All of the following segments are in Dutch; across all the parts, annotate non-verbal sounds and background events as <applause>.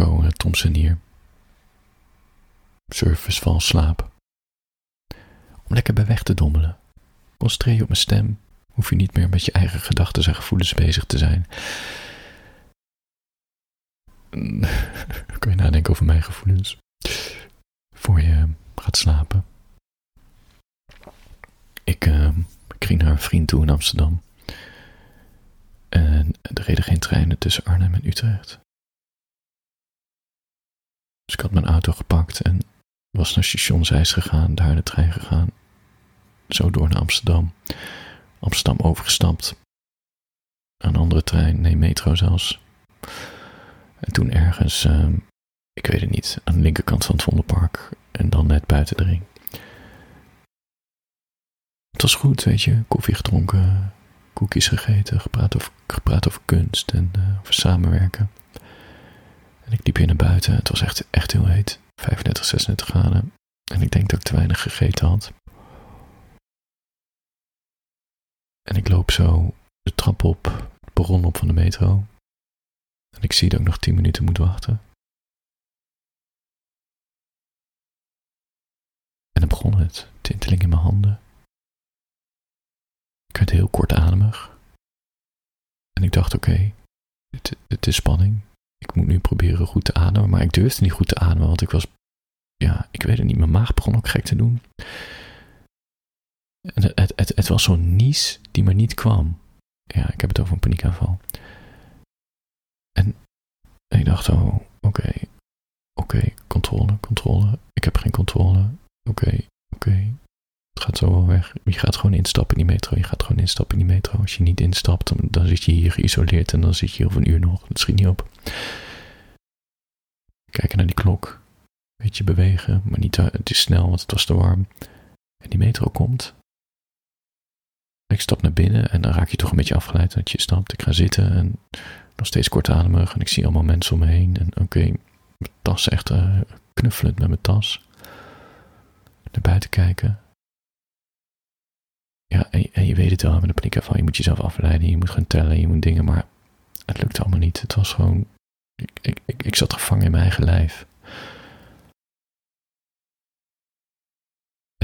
Marco Thompson hier. Service val slaap. Om lekker bij weg te dommelen. Concentreer je op mijn stem. Hoef je niet meer met je eigen gedachten en gevoelens bezig te zijn. <laughs> Kun je nadenken over mijn gevoelens. Voor je gaat slapen. Ik, uh, ik ging naar een vriend toe in Amsterdam. En er reden geen treinen tussen Arnhem en Utrecht. Ik had mijn auto gepakt en was naar station Zeist gegaan, daar de trein gegaan. Zo door naar Amsterdam. Amsterdam overgestapt. Een andere trein, nee, metro zelfs. En toen ergens, uh, ik weet het niet, aan de linkerkant van het Vondelpark. En dan net buiten de ring. Het was goed, weet je. Koffie gedronken, koekjes gegeten, gepraat over, gepraat over kunst en uh, over samenwerken. En ik liep hier naar buiten. Het was echt, echt heel heet. 35, 36 graden. En ik denk dat ik te weinig gegeten had. En ik loop zo de trap op, het perron op van de metro. En ik zie dat ik nog 10 minuten moet wachten. En dan begon het, tinteling in mijn handen. Ik werd heel kortademig. En ik dacht, oké, okay, het, het is spanning. Ik moet nu proberen goed te ademen, maar ik durfde niet goed te ademen, want ik was, ja, ik weet het niet, mijn maag begon ook gek te doen. En het, het, het, was zo'n nies die maar niet kwam. Ja, ik heb het over een paniekaanval. En ik dacht, oh, oké, oké, controle, controle. Ik heb geen controle. Oké, oké. Gaat zo wel weg. Je gaat gewoon instappen in die metro. Je gaat gewoon instappen in die metro. Als je niet instapt, dan, zit je hier geïsoleerd en dan zit je hier over een uur nog. Dat schiet niet op. Kijken naar die klok. Beetje bewegen, maar niet het is snel, want het was te warm. En die metro komt. Ik stap naar binnen en dan raak je toch een beetje afgeleid dat je stapt. Ik ga zitten en nog steeds kortademig en ik zie allemaal mensen om me heen. En oké, mijn tas echt uh, knuffelend met mijn tas. Naar buiten kijken. Ja, en, je weet het wel, met een paniek van je moet jezelf afleiden, je moet gaan tellen, je moet dingen, maar het lukt allemaal niet. Het was gewoon, ik, ik, ik, ik zat gevangen in mijn eigen lijf.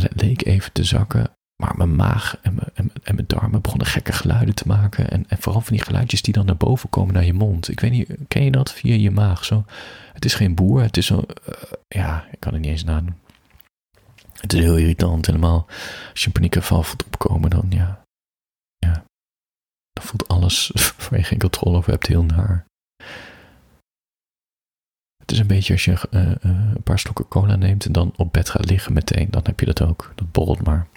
Het leek even te zakken, maar mijn maag en mijn, en, mijn darmen begonnen gekke geluiden te maken. En, en vooral van die geluidjes die dan naar boven komen naar je mond. Ik weet niet, ken je dat via je maag? Zo, het is geen boer, het is zo, uh, ja, ik kan het niet eens nadoen. Het is heel irritant, helemaal. Als je een paniekaanval voelt opkomen, dan ja, ja. Dan voelt alles <laughs> waar je geen controle over hebt heel naar. Het is een beetje als je uh, uh, een paar slokken cola neemt en dan op bed gaat liggen meteen. Dan heb je dat ook. Dat borrelt maar.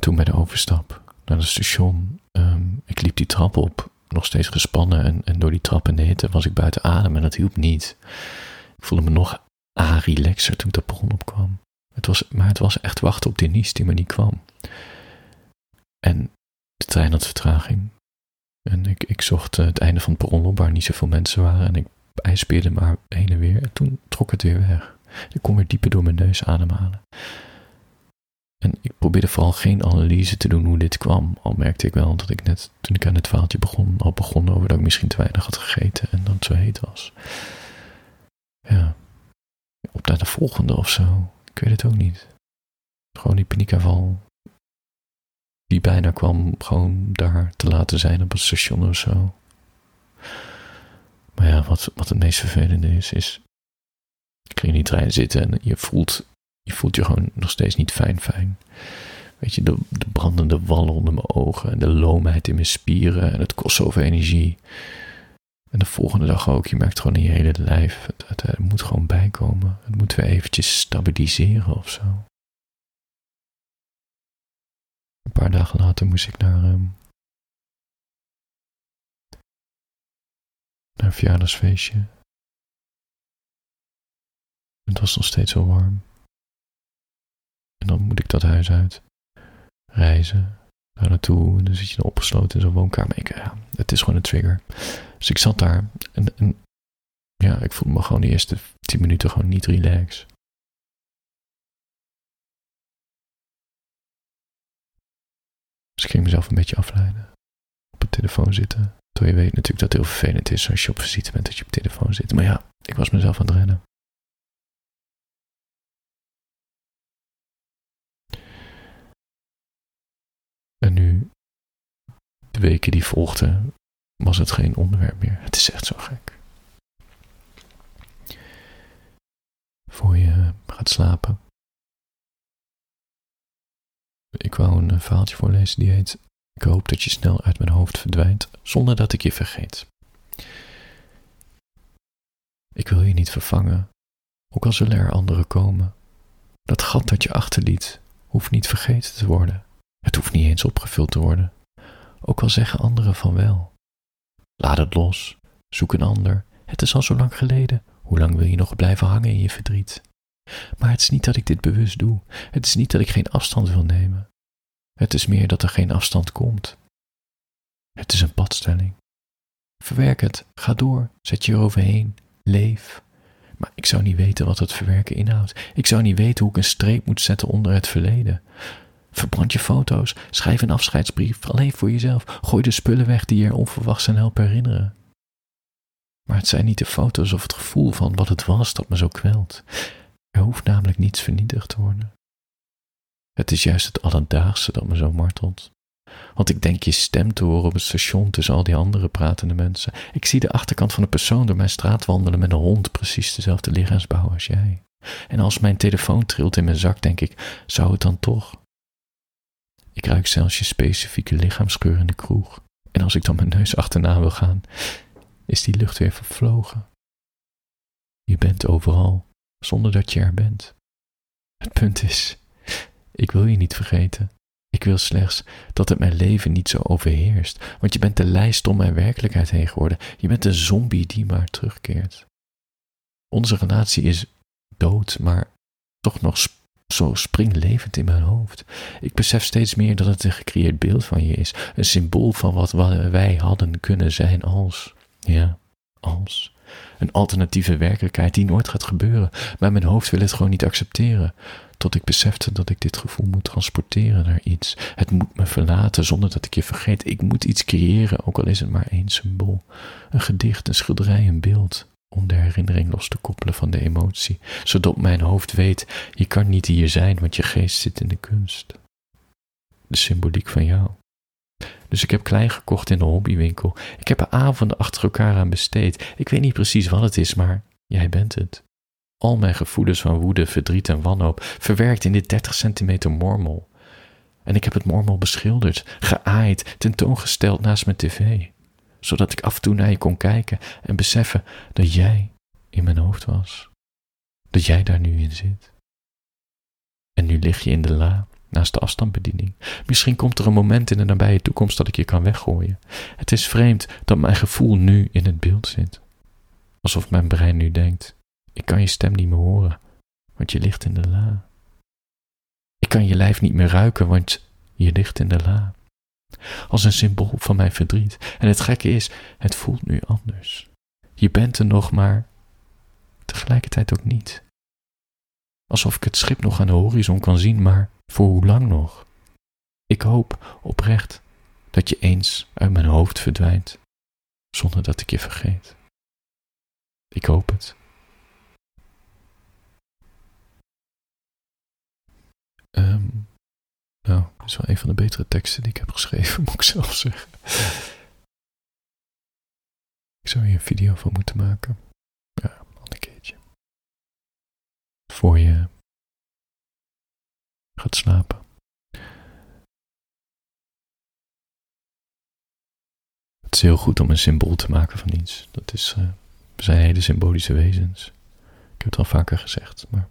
Toen bij de overstap naar het station, um, ik liep die trap op, nog steeds gespannen en, en door die trap in de hitte was ik buiten adem en dat hielp niet. Ik voelde me nog a-relaxer toen ik dat bron opkwam. Het was, maar het was echt wachten op Denise die maar niet kwam. En de trein had vertraging. En ik, ik zocht het einde van het op waar niet zoveel mensen waren. En ik ijspeerde maar heen en weer. En toen trok het weer weg. Ik kon weer dieper door mijn neus ademhalen. En ik probeerde vooral geen analyse te doen hoe dit kwam. Al merkte ik wel dat ik net, toen ik aan het verhaaltje begon, al begon over dat ik misschien te weinig had gegeten en dan zo heet was. Ja. Op naar de volgende of zo. Ik weet het ook niet. Gewoon die paniekaanval. Die bijna kwam gewoon daar te laten zijn op het station of zo. Maar ja, wat, wat het meest vervelende is, is. Ik ging in die trein zitten en je voelt je voelt je gewoon nog steeds niet fijn fijn. Weet je, de, de, brandende wallen onder mijn ogen en de loomheid in mijn spieren en het kost zoveel energie. En de volgende dag ook, je merkt gewoon in je hele lijf, het moet gewoon bijkomen. Het moet weer eventjes stabiliseren of zo. Een paar dagen later moest ik naar, um, naar een verjaardagsfeestje. Het was nog steeds zo warm. Dan moet ik dat huis uit. Reizen. Daar naartoe. En dan zit je dan opgesloten in zo'n woonkamer. Ik, ja, het is gewoon een trigger. Dus ik zat daar. En, en ja, ik voelde me gewoon de eerste tien minuten gewoon niet relax. Dus ik ging mezelf een beetje afleiden. Op de telefoon zitten. Terwijl je weet natuurlijk dat het heel vervelend is als je op visite bent dat je op telefoon zit. Maar ja, ik was mezelf aan het rennen. En nu, de weken die volgden, was het geen onderwerp meer. Het is echt zo gek. Voor je gaat slapen. Ik wou een verhaaltje voorlezen die heet Ik hoop dat je snel uit mijn hoofd verdwijnt zonder dat ik je vergeet. Ik wil je niet vervangen, ook al zullen er anderen komen. Dat gat dat je achterliet hoeft niet vergeten te worden. Het hoeft niet eens opgevuld te worden. Ook al zeggen anderen van wel. Laat het los, zoek een ander. Het is al zo lang geleden. Hoe lang wil je nog blijven hangen in je verdriet? Maar het is niet dat ik dit bewust doe. Het is niet dat ik geen afstand wil nemen. Het is meer dat er geen afstand komt. Het is een padstelling. Verwerk het, ga door, zet je eroverheen, leef. Maar ik zou niet weten wat het verwerken inhoudt. Ik zou niet weten hoe ik een streep moet zetten onder het verleden. Verbrand je foto's, schrijf een afscheidsbrief alleen voor jezelf. Gooi de spullen weg die je er onverwachts aan helpen herinneren. Maar het zijn niet de foto's of het gevoel van wat het was dat me zo kwelt. Er hoeft namelijk niets vernietigd te worden. Het is juist het alledaagse dat me zo martelt. Want ik denk je stem te horen op het station tussen al die andere pratende mensen. Ik zie de achterkant van een persoon door mijn straat wandelen met een hond precies dezelfde lichaamsbouw als jij. En als mijn telefoon trilt in mijn zak, denk ik, zou het dan toch? Ik ruik zelfs je specifieke lichaamsgeur in de kroeg. En als ik dan mijn neus achterna wil gaan, is die lucht weer vervlogen. Je bent overal, zonder dat je er bent. Het punt is, ik wil je niet vergeten. Ik wil slechts dat het mijn leven niet zo overheerst, want je bent de lijst om mijn werkelijkheid heen geworden. Je bent een zombie die maar terugkeert. Onze relatie is dood, maar toch nog zo springlevend in mijn hoofd. Ik besef steeds meer dat het een gecreëerd beeld van je is, een symbool van wat wij hadden kunnen zijn als, ja, als. Een alternatieve werkelijkheid die nooit gaat gebeuren, maar mijn hoofd wil het gewoon niet accepteren. Tot ik besefte dat ik dit gevoel moet transporteren naar iets. Het moet me verlaten zonder dat ik je vergeet. Ik moet iets creëren, ook al is het maar één symbool. Een gedicht, een schilderij, een beeld om de herinnering los te koppelen van de emotie, zodat mijn hoofd weet, je kan niet hier zijn, want je geest zit in de kunst. De symboliek van jou. Dus ik heb klein gekocht in de hobbywinkel. Ik heb er avonden achter elkaar aan besteed. Ik weet niet precies wat het is, maar jij bent het. Al mijn gevoelens van woede, verdriet en wanhoop verwerkt in dit 30 centimeter mormel. En ik heb het mormel beschilderd, geaaid, tentoongesteld naast mijn tv zodat ik af en toe naar je kon kijken en beseffen dat jij in mijn hoofd was. Dat jij daar nu in zit. En nu lig je in de la, naast de afstandsbediening. Misschien komt er een moment in de nabije toekomst dat ik je kan weggooien. Het is vreemd dat mijn gevoel nu in het beeld zit. Alsof mijn brein nu denkt: ik kan je stem niet meer horen, want je ligt in de la. Ik kan je lijf niet meer ruiken, want je ligt in de la als een symbool van mijn verdriet. En het gekke is, het voelt nu anders. Je bent er nog, maar tegelijkertijd ook niet. Alsof ik het schip nog aan de horizon kan zien, maar voor hoe lang nog? Ik hoop oprecht dat je eens uit mijn hoofd verdwijnt, zonder dat ik je vergeet. Ik hoop het. Um, nou, dat is wel een van de betere teksten die ik heb geschreven, <laughs> moet ik zelf zeggen. Ik zou hier een video van moeten maken. Ja, een keertje. Voor je gaat slapen. Het is heel goed om een symbool te maken van iets. Dat is, uh, we zijn hele symbolische wezens. Ik heb het al vaker gezegd, maar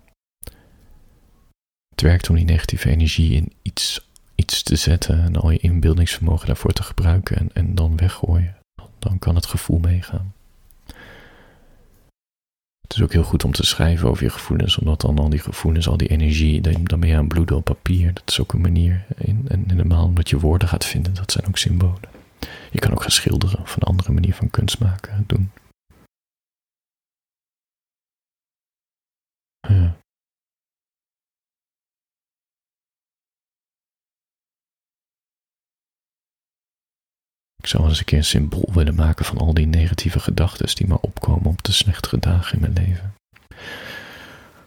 het werkt om die negatieve energie in iets, iets te zetten en al je inbeeldingsvermogen daarvoor te gebruiken en, en dan weggooien. Dan kan het gevoel meegaan. Het is ook heel goed om te schrijven over je gevoelens, omdat dan al die gevoelens, al die energie, dan ben je aan bloeden op papier. Dat is ook een manier. En, en helemaal omdat je woorden gaat vinden, dat zijn ook symbolen. Je kan ook gaan schilderen of een andere manier van kunst maken, doen. Ja. Ik zou eens een keer een symbool willen maken van al die negatieve gedachten die maar opkomen op de slechtere dagen in mijn leven.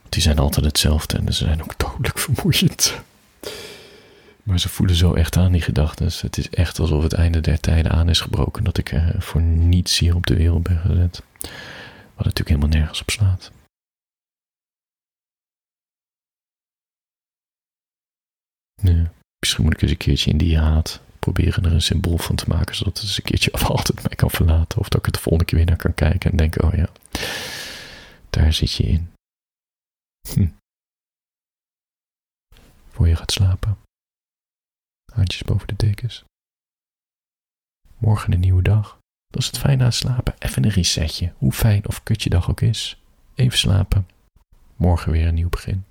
Die zijn altijd hetzelfde en ze zijn ook dodelijk vermoeiend. Maar ze voelen zo echt aan, die gedachten. Het is echt alsof het einde der tijden aan is gebroken. Dat ik voor niets hier op de wereld ben gezet. Wat natuurlijk helemaal nergens op slaat. Misschien moet ik eens een keertje in die haat proberen er een symbool van te maken. Zodat het eens een keertje <laughs> af altijd mij kan verlaten. Of dat ik het de volgende keer weer naar kan kijken en denken: oh ja, daar zit je in. Hm. Voor je gaat slapen. Handjes boven de dekens. Morgen een nieuwe dag. Dat is het fijn aan slapen. Even een resetje. Hoe fijn of kut je dag ook is. Even slapen. Morgen weer een nieuw begin.